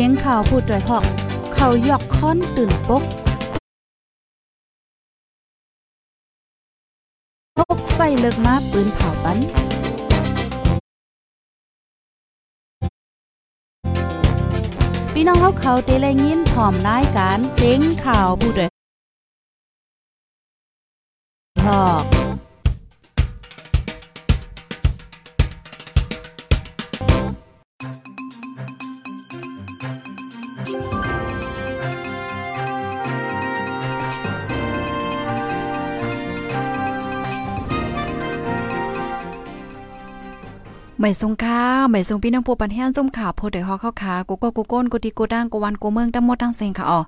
เสียงข่าวผู้ด้วยหอก เขายอกค้อนตื่นปกพกใส่เลิกมาปืนเผาปันพี่น้องเขาเขาเตะแรงยินหอมรายการเสียงข่าวผู้ด้วยหอก ไม่ทรงค่าไม่ทรงพี่น้องผู้ปันแห้งจมขาโพดได้ฮอเข้าขากูก็กูก้นกูตีกูด่างกูวันกูเมืองทั้งหมดทั้งเซงค่ะอ๋อ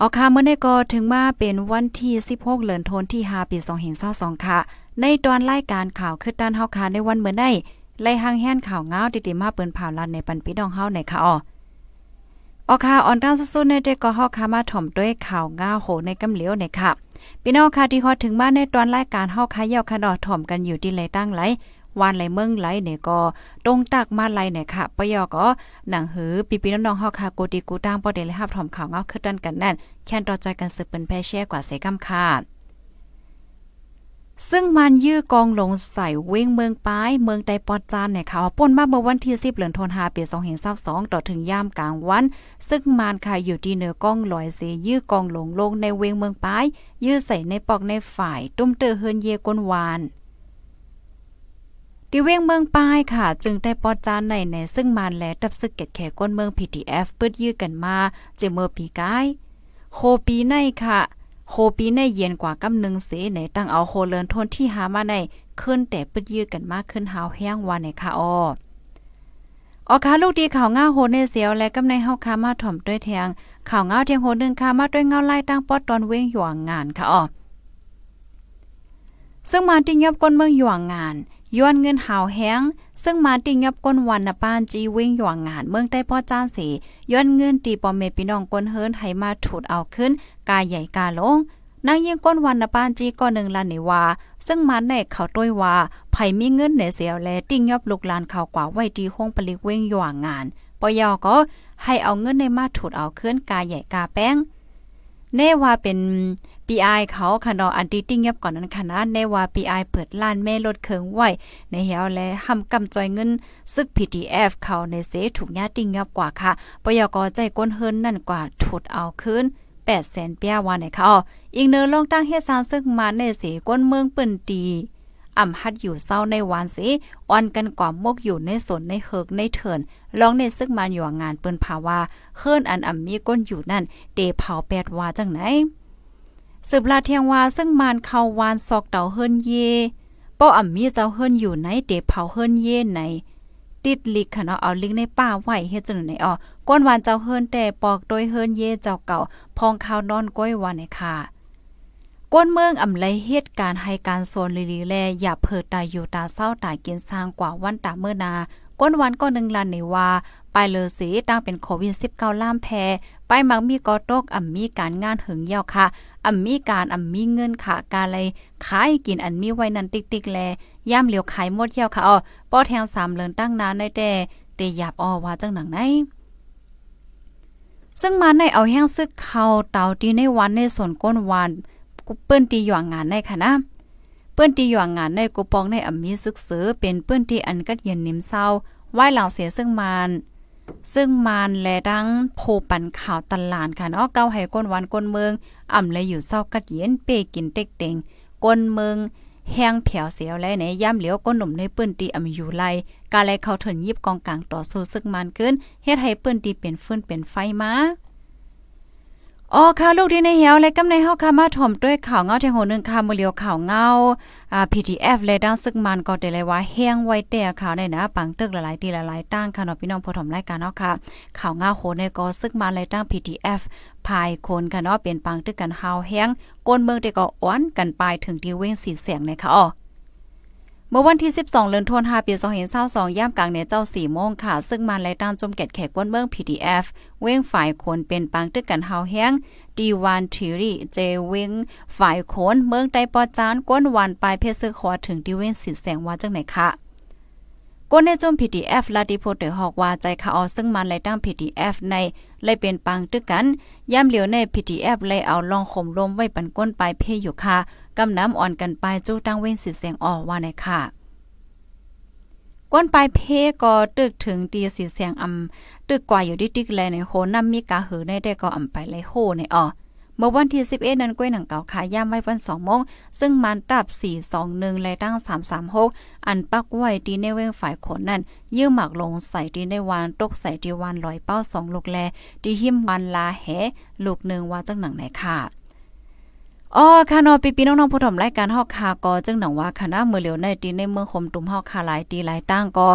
ออค่ะเมื่อในก็ถึงมาเป็นวันที่ 16เหลือนโทนที่5ปี2022ค่ะ ในตอนรายการข่าวคือด้านเฮาค่ะในวันเมื่อได้ไล่หางแห่นข่าวงาวติๆมาเปิ้นผ่าลันในปันพี่น้องเฮาในค่ะอ๋อออค่ะออนดาวสุดๆในเด็กก็เฮาค่ะมาถ่อมด้วยข่าวง้าโหในกำเหลียวในค่ะพี่น้องค่ะที่ฮอดถึงมาในตอนรายการเฮาค่ะยาวค่ะดอถ่อมกันอยู่ที่ไหลตั้งไหล วานไหลเมืองไหลเนี่ยก็ตรงตักมาไหลเนี่ยค่ะปยอก็หนังหือปีปีน้องๆเฮาค่ะโกติกูตางบ่ได้เลยรับถอมข่าวเงาคือดันกันนั่นแค่นต่อจอยกันสืบเป็นแพ่แช่กว่าเสกำค่ะซึ่งมันยื้อกองลงใส่เว้งเมืองป้ายเมืองไดปอดจานเนี่ยค่ะป่นมาเมื่อวันที่ 10เดือนธันวาคมปี2022ต่อถึงยามกลางวัน ซึ่งมานค่ะอยู่ที่เหนือกองลอยเสยื้อกองลงลงในเวงเมืองป้ายยื้อใส่ในปอกในฝ่ายตุ้มเตอเฮินเยก้นวาน ดิเว้งเมืองป้ายค่ะ จึงได้ปอดจานในในซึ่งมานแลตับซึกเก็ดแขก้นเมือง PTF เปิดยื้อกันมาเจเมื่อปีกายโคปีในค่ะ โคปีในเย็นกว่ากำนึงเสในตั้งเอาโคเลินทนที่หามาในขึ้นแต่เปิดยื้อกันมากขึ้นหาวแห้งวันในค่ะอ้อออค่ะลูกดีข่าวง่าโหในเสียวและกำในเฮาคามาถ่อมด้วยแทงข่าวง่าเทียงโหนึงค่ะมาด้วยเงาไล่ตั้งปอดตอนเว้งหยวงงานค่ะอ้อซึ่งมาติงยับก้นเมืองหยวงงาน ย้อนเงินหาวแห้ง ซึ่งมาติงยับก้นวันนะป้านจีวิ่งหย่วงงานเมืองใต้ป้อจ้านสีย้อนเงินตีปอมเมพี่น้องก้นเฮิรนให้มาถูดเอาขึ้น กายใหญ่กาลงนางยิงก้นวันนะป้านจีก็หนึ่งลานในวาซึ่งมันในเขาต้วยว่าไผมีเงินในเสียวแลติงยับลูกลานเขากว่าไว้ดีห้องปลิกเว้งหย่วงงานปยอก็ให้เอาเงินในมาถูดเอาขึ้นกายใหญ่กาแป้งเน่ว่าเป็น PI เขาค่ะเนาะอันที่ติ้งเงียบก่อนนั้นค่ะนะในว่า PI เปิดล้านแม่รถเคิงไหวในเหียวและห้ำกำจอยเงินซึก PTF เขาในเสถูกญาติ้งเงียบกว่าค่ะปยกใจก้นเฮินนั่นกว่าถดเอาคืน8แสนเปียวันในเขาอีกเนื้อลองตั้งเฮ็ดสารซึกมาในเสก้นเมืองเปิ้นตีอ่ำฮัดอยู่เศร้าในวานสิอ่อนกันกว่ามกอยู่ในสนในเฮิกในเถินลองในซึกมาอยู่งานเปิ้นภาวาเฮิรนอันอ่ำมีก้นอยู่นั่น เตเผาแปดว่าจังไหน สืบลาเทียงว่าซึ่งมานเขาวานซอกเต่าเฮิรนเยป้ออ่ำมีเจ้าเฮิรนอยู่ไหนเตเผาเฮิรนเยไหนติดลิกค่ะเนาะเอาลิงในป้าไหวเฮ็ดจังไหนอ๋อก้นวานเจ้าเฮิรนแต่ปอกโดยเฮิรนเยเจ้าเก่า พองข้าวนอนก้อยวานในค่ะก้นเมืองอำไลเหตุการณ์ให้การโซนลีลีแลอย่าเพิดตายอยู่ตาเศร้าตายกินสร้างกว่าวันตาเมื่อนา ก้นวันก็หนึ่งลันในว่าไปเลยสีตั้งเป็นโควิด 19 ล่ามแพไปมักมีกอตกอ่ำมีการงานหึงยาวค่ะอ่ำมีการอ่ำมีเงินค่ะกาเลยขายกินอันมีไว้นันติ๊กๆแลย่ามเหลียวขายหมดเยี่ยวค่ะอ๋อป้อแถวสามเลินตั้งนานในแต่เตหยาบอ้อว่าจังหนังไหนซึ่งมาในเอาแห้งซึกเขาเตาที่ในวันในส่วนก้นวันกูเปิ้นตีหย่างงานในค่ะนะ เปิ้นตีหย่งงานในกูปองในอมีซึกเสือเป็นเปิ้นที่อันกัดเย็นนิ่มเศร้าไหว้เหล่าเสียซึ่งมานซึ่งมานแลดังโพปันข่าวตลาดค่ะเนาะเก้าให้ก้นวันก้นเมือง อ่ำเลยอยู่เศร้ากัดเย็นเปกินเต็กเต็งก้นเมืองแห้งแผวเสียวและในย่ำเหลียวก้นหนุ่มในปื้นตีอำอยู่ไลกาไลเขาเถินยิบกองกลางต่อสู้ซึกมันเกินเฮ็ดให้ปื้นตีเป็นฟืนเป็นไฟมา อ๋อค่ะลูกดีในเหี่ยวและกำในเฮาค่ะมาถ่อมด้วยข่าวเงาเทงโหนึงค่ะมื้อเลียวข่าวเงาอ่า PTF และดังซึกมันก็ได้เลยว่าแห้งไว้แต่ข่าวในนะปังตึกหลายๆตีหลายๆตั้งค่ะเนาะพี่น้องผู้ถ่อมรายการเนาะค่ะข่าวเงาโหในก็ซึกมันและตั้ง PTF ภายคนค่ะเนาะเป็นปังตึกกันเฮาแห้งก้นเมืองแต่ก็อ้วนกันไปถึงที่เว้งสีเสียงในค่ะอ๋อ เมื่อวันที่ 12 เดือนธันวาคมปี 2022ย่ามกลางเนเจ้า4โมงค่ะ ซึ่งมันไล่ต้านจมแกดแขกก้นเมือง PDF เว้งฝ่ายคนเป็นปังตึกกันเฮาแห้งดีวานทีรีเจเว้งฝ่ายคนเมืองใต้ปอจานก้นวันปลายเพชรซึกขอถึงดีเว้งสีแสงว่าจังไหนคะก้นในจม PDF ลาดิโพเตอร์ฮอกว่าใจคาออซึ่งมันเลยตั้ง PDF ในเลยเป็นปังตึกกันย่ำเหลียวใน PDF เลยเอาลองข่มลมไว้ปันก้นปลายเพอยู่ค่ะ กำน้ำอ่อนกันไปจู้ตั้งเว้นสิเสียงออว่าในค่ะก้นปลายเพก็ตึกถึงตีสีเสียงอำตึกกว่าอยู่ดิติกแลในโหนำมีกาหือในได้ก็อำไปเลยโหในออเมื่อวันที่11นั้นก้วยหนังเก่าขายย่ามไว้วัน2โมงซึ่งมันตับ 421และตั้ง 336 อันปักไว้ดีในเว้งฝ่ายขนนั่นยื้อหมักลงใส่ดีในวานตกใส่ดีวานลอยเป้า2ลูกแลดีหิมวันลาแหลูกหนึ่งว่าจังหนังไหนค่ะ อ๋อค่ะเนาะปีๆน้องๆผู้ถมรายการเฮาคาก็จังหนังว่าคณะมือเหลียวในตีในเมืองคมตุ่มเฮาคาหลายตีหลายตั้งก็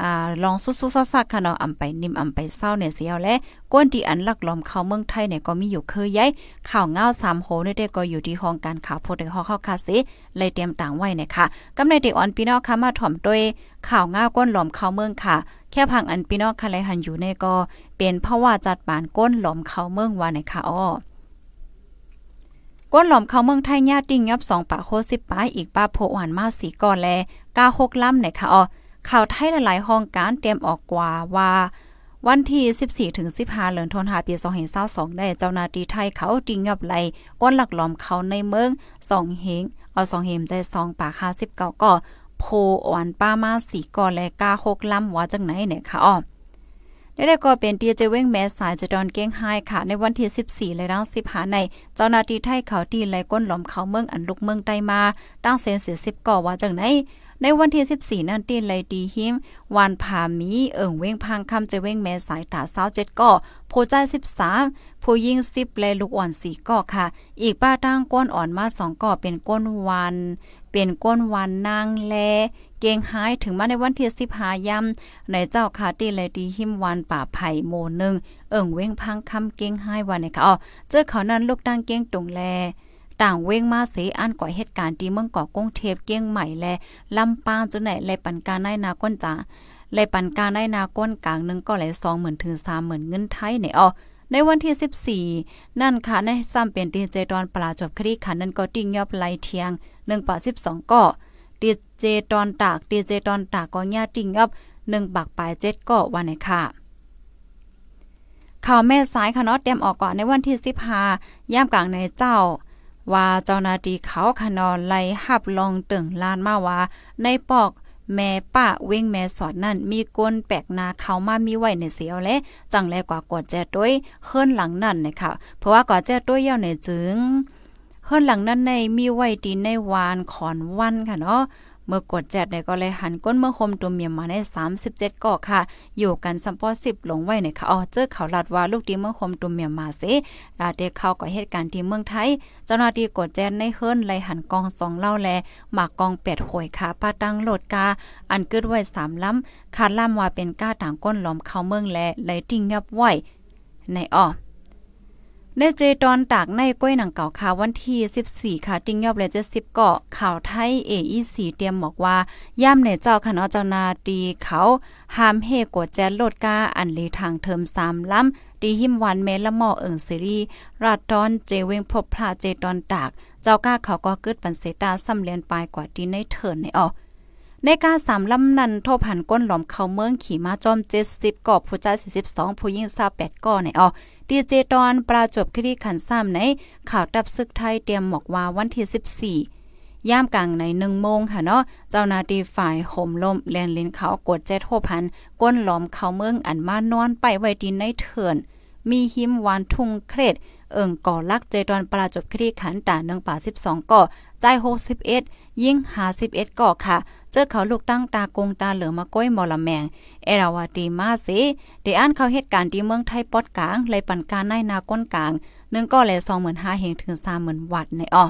อ่าลองสุๆซักๆค่ะเนาะอำไปนิ่มอำไปเศร้าเนี่ยเสียวและก้นที่อันลักลอมเข้าเมืองไทยเนี่ยก็มีอยู่คือใหญ่ข่าวเงา3โหเนี่ยได้ก็อยู่ที่ห้องการข่าวโพดฮอเข้าคาสิเลยเตรียมต่างไว้เนี่ยค่ะกำในเด็กอ่อนพี่น้องค่ะมาถ่อมด้วยข่าวเงาก้นหลอมเข้าเมืองค่ะ แค่พังอันพี่น้องค่ะเลยหันอยู่ในก็เป็นเพราะว่าจัดบานก้นหลอมเข้าเมืองว่าเนี่ยค่ะอ้อ ก้นหลอมเข้าเมืองไทยญาติ่งยับ2ปากโค10ป้ายอีกป้าโพหวานมาสีก่อนแลกา6ล้ำเนี่ยค่ะอ้อข่าวไทยหลายๆห้องการเตรียมออกกว่าว่าวันที่ 14 ถึง 15เดือนธันวาคมปี2022ได้เจ้าหน้าที่ไทยเขาจริงยับไหลก้นหลักหลอมเขาในเมืองสองเฮงเอาสองเฮมใจสองปาก59ก็โพอ่อนป้ามาสีก่อนแลกา6ลำว่าจังไหนเนี่ยค่ะอ้อ ได้ก็เป็นดีเจเว้งแม่สายจะดอนเก้งไฮค่ะ ในวันที่14และดัง15ใน เจ้านาทีไทยเขาตีไหลก้นหลอมเขาเมืองอันลุกเมืองใต้มาตั้งเซนเสีย10ก่อว่าจังไหนในวันที่14 นั่นตีไลดีหิมวานผามีเอิ่งเว้งพังคำจะเว้งแม่สายตาเศร้าเจ็ดก่อผู้ใจ13ผู้ยิง10และลูกอ่อน4ก่อค่ะ อีกป้าตั้งก้นอ่อนมา2ก่อเป็นก้นวัน เป็นก้นวันนางแล เกงหายถึงมาในวันที่15ยำในเจ้าคาตีไลดีหิมวันป่าไผ่โมนึงเอิ่งเว้งพังคำเกงหายวันในค่ะอ๋อเจอเขานั้นลูกตั้งเกงตรงแลต่างเว้งมาเสอันก่อเหตุการณ์ที่เมืองเกาะกงเทพเกียงใหม่และลำปางจุไหนแลปันการในนาก้นจ่าแลปันการในนาก้นกลางนึงก็ไหล20,000ถึง30,000เงินไทยในออ ในวันที่ 14 นั่นค่ะในซ้ำเป็นดีเจดอนปลาจบคดีขันนั้นก็ติ้งยอบไลเทียง1ปา12ก็ดีเจดอนตากดีเจดอนตากก็ญาติ้งยอบ1บักปลาย7ก็วันไหนค่ะข่าวแม่สายค่ะเนาะเตรียมออกก่อนในวันที่15ย่ามกลางในเจ้า ว่าเจ้านาทีเขาขนอนไล่หับลองตึงลานมาว่าในปอก แม่ป้าเว้งแม่สอนนั่น มีก้นแปลกนาเขามามีไว้ในเสียวและจังแลกว่ากดแจด้วยเฮิรนหลังนั่นนะคะเพราะว่ากดแจด้วยเย่าในจึงเฮิรนหลังนั่นในมีไว้ดีในวานขอนวันค่ะเนาะ เมื่อกดแจดเนี่ยก็เลยหันก้นเมื่อคมตัวเมียมาใน37ก่อค่ะ อยู่กันซัมปอ10ลงไว้ในค่ะอ๋อเจอเขาลัดว่าลูกดีเมื่อคมตัวเมียมาเสอาเด็กเข้าก็เหตุการณ์ที่เมืองไทย เจ้าหน้าที่กดแจดในเฮิรนไลหันกองสองเล่าแลหมากกองเป็ดหวยค่ะป้าตั้งโหลดกา อันเกิดไว้3ล้ำคาดล่ำว่าเป็นก้าต่างก้นล้อมเข้าเมืองแลไหลทิ้งยับไว้ในอ้อ ในเจตอนตากในก้อยหนังเก่าค่ะวันที่ 14 ค่ะ ติงยอบเลยจะ10เกาะข่าวไทย AEC เตรียมบอกว่า ย่ำในเจ้าคณะเจ้านาตีเขาหามเฮกดแจนโลดกาอันลีทางเทอม3ล้ำดีหิมวันเมละหมอเอิงซีรีราดตอนเจเวงพบพระเจตอนตาก เจ้าก้าเขาก็เกิดปันเสตาสำเลียนปลายกว่าดีในเถินในออกในการสามลำนันโทผันก้นหลอมเขาเมืองขี่มาจอม 70กอบผู้ใจ42ผู้หญิง28ก่อในออ ดีเจตอนปราจบคดีขันซ้ำในข่าวดับซึกไทยเตรียมหมอกว่าวันที่ 14ย่ามกลางในหนึ่งโมงค่ะเนาะเจ้านาทีฝ่ายห่มลมแลนลินเขากดเจ็ดโหพัน ก้นหลอมเขาเมืองอันมานอนไปไว้ดินในเถื่อน มีหิมวานทุ่งเครดเอิ่งก่อลักเจดอนปราจบคดีขันตาหนึ่งป่าสิบสองก่อใจหกสิบเอ็ดยิ่งหาสิบเอ็ดก่อค่ะ เจอเขาลูกตั้งตากงตาเหลือมาก้อยมอละแมง เอราวาตีมาสิเดอ่านเขาเหตุการณ์ที่เมืองไทยปอดกลางเลยปันการในนาก้นกลางนึงก็เลยสองหมื่นห้าเฮงถึงสามหมื่นวัตในอ้อ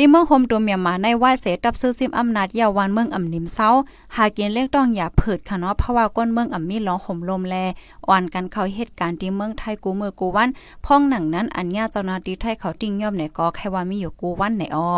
ที่เมืองโฮมตัวเมียมาในว่าเสตับซื้อซิมอำนาจยาวันเมืองอ่ำนิมเซาหากินเลี้ยงต้องอย่าผืดค่ะเนาะเพราะว่าก้นเมืองอ่ำมีร้องห่มลมแลอ่อนกันเขาเหตุการณ์ที่เมืองไทยกูมือกูวันพ้องหนังนั้นอันญาเจ้านาที่ไทยเขาติ้งย่อมในก็แค่ว่ามีอยู่กูวันในอ้อ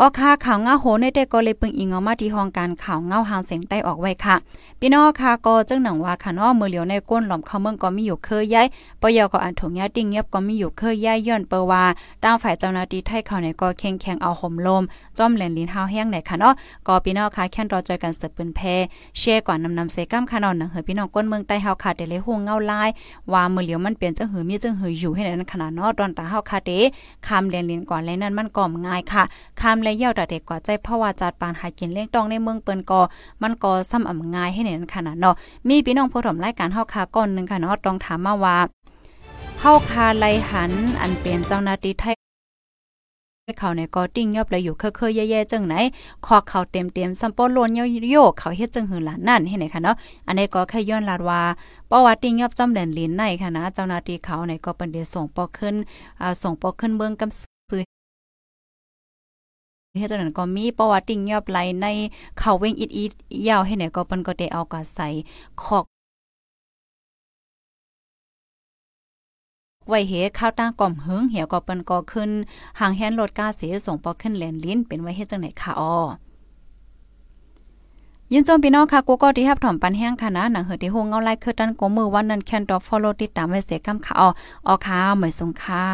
ออคาข่าวเงาโหในแต่ก็เลยปึงอิงออกมาที่ห้องการข่าวเงาหางเสียงใต้ออกไว้ค่ะ พี่น้องค่ะก็จึงหนังว่าค่ะเนาะมือเหลียวในก้นหล่อมเข้าเมืองก็มีอยู่เคยย้ายปยก็อันถุงยาติ่งเงียบก็มีอยู่เคยย้ายย้อนเปว่าตางฝ่ายเจ้าหน้าที่ไทยเขาเนี่ยก็แข่งแข่งเอาห่มลมจ้อมแหลนลิ้นเฮาแห้งไหนค่ะเนาะก็พี่น้องค่ะแค่นรอเจอกันเสือปืนแพแชร์ก่อนนำนำเซกัมค่ะนาะหนังเฮพี่น้องก้นเมืองใต้เฮาค่ะเดเลยฮู้เงาลายว่ามือเหลียวมันเปลี่ยนจังหือมีจังหืออยู่ให้นั้นขนาดเนาะตอนตาเฮาค่ะเดคำแลนลิ้นก่อนเลยนั้นมันก่อมง่ายค่ะคำและเย่าดเด็กกว่าใจเพราะว่าจัดปานหากินเลี้ยงตองในเมืองเปิ้นก็มันก็ซ้ำอ่ำง่ายให้เห็นขนาดเนาะมีพี่น้องผู้ถมรายการเฮาคาก่อนนึงค่ะเนาะต้องถามมาว่าเฮาคาไลหันอันเป็นเจ้าหน้าที่ไทยเขาในก็ติ้งยอบเลยอยู่เคยๆแย่ๆจังไหนคอเขาเต็มๆซัมโปโลนโยกเขาเฮ็ดจังหือหลานนั่นเห็นไหนคะเนาะอันนี้ก็แค่ย้อนลาดว่าประวัติติ้งยอบจอมแดนลินในค่ะนะเจ้าหน้าที่เขาในก็เป็นเดส่งปอขึ้นอ่าส่งปอขึ้นเบิ่งกำ เฮ็ดจังนั้นก็มีประวัติติ่งยอบไหลในเขาเว้งอิดอิดยาวให้ไหนก็เปิ้นก็ได้เอากาใส่ขอกไว้เฮข้าวตั้งก่อมเฮิงเหี่ยวก็เปิ้นก็ขึ้นห่างแฮนรถกาเสส่งปอขึ้นแลนลิ้นเป็นไว้เฮ็ดจังไหนค่ะอ้อยินจมพี่น้องค่ะกูก็ที่รับถอมปันแห้งค่ะนะหนังเหือที่โฮงเงาไล่คือตันกมือวันนั้นแคนดอฟอลโลติดตามไว้เสกำค่ะอ๋อออค่ะเหมยสงค่ะ